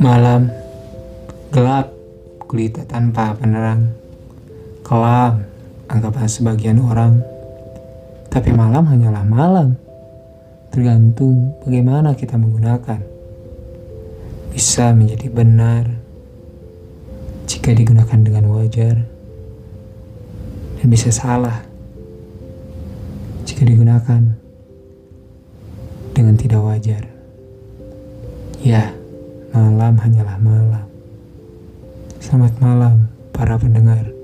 Malam gelap, gulita tanpa penerang. Kelam, anggapan sebagian orang. Tapi malam hanyalah malam. Tergantung bagaimana kita menggunakan. Bisa menjadi benar jika digunakan dengan wajar. Dan bisa salah jika digunakan tidak wajar. Ya, malam hanyalah malam. Selamat malam, para pendengar.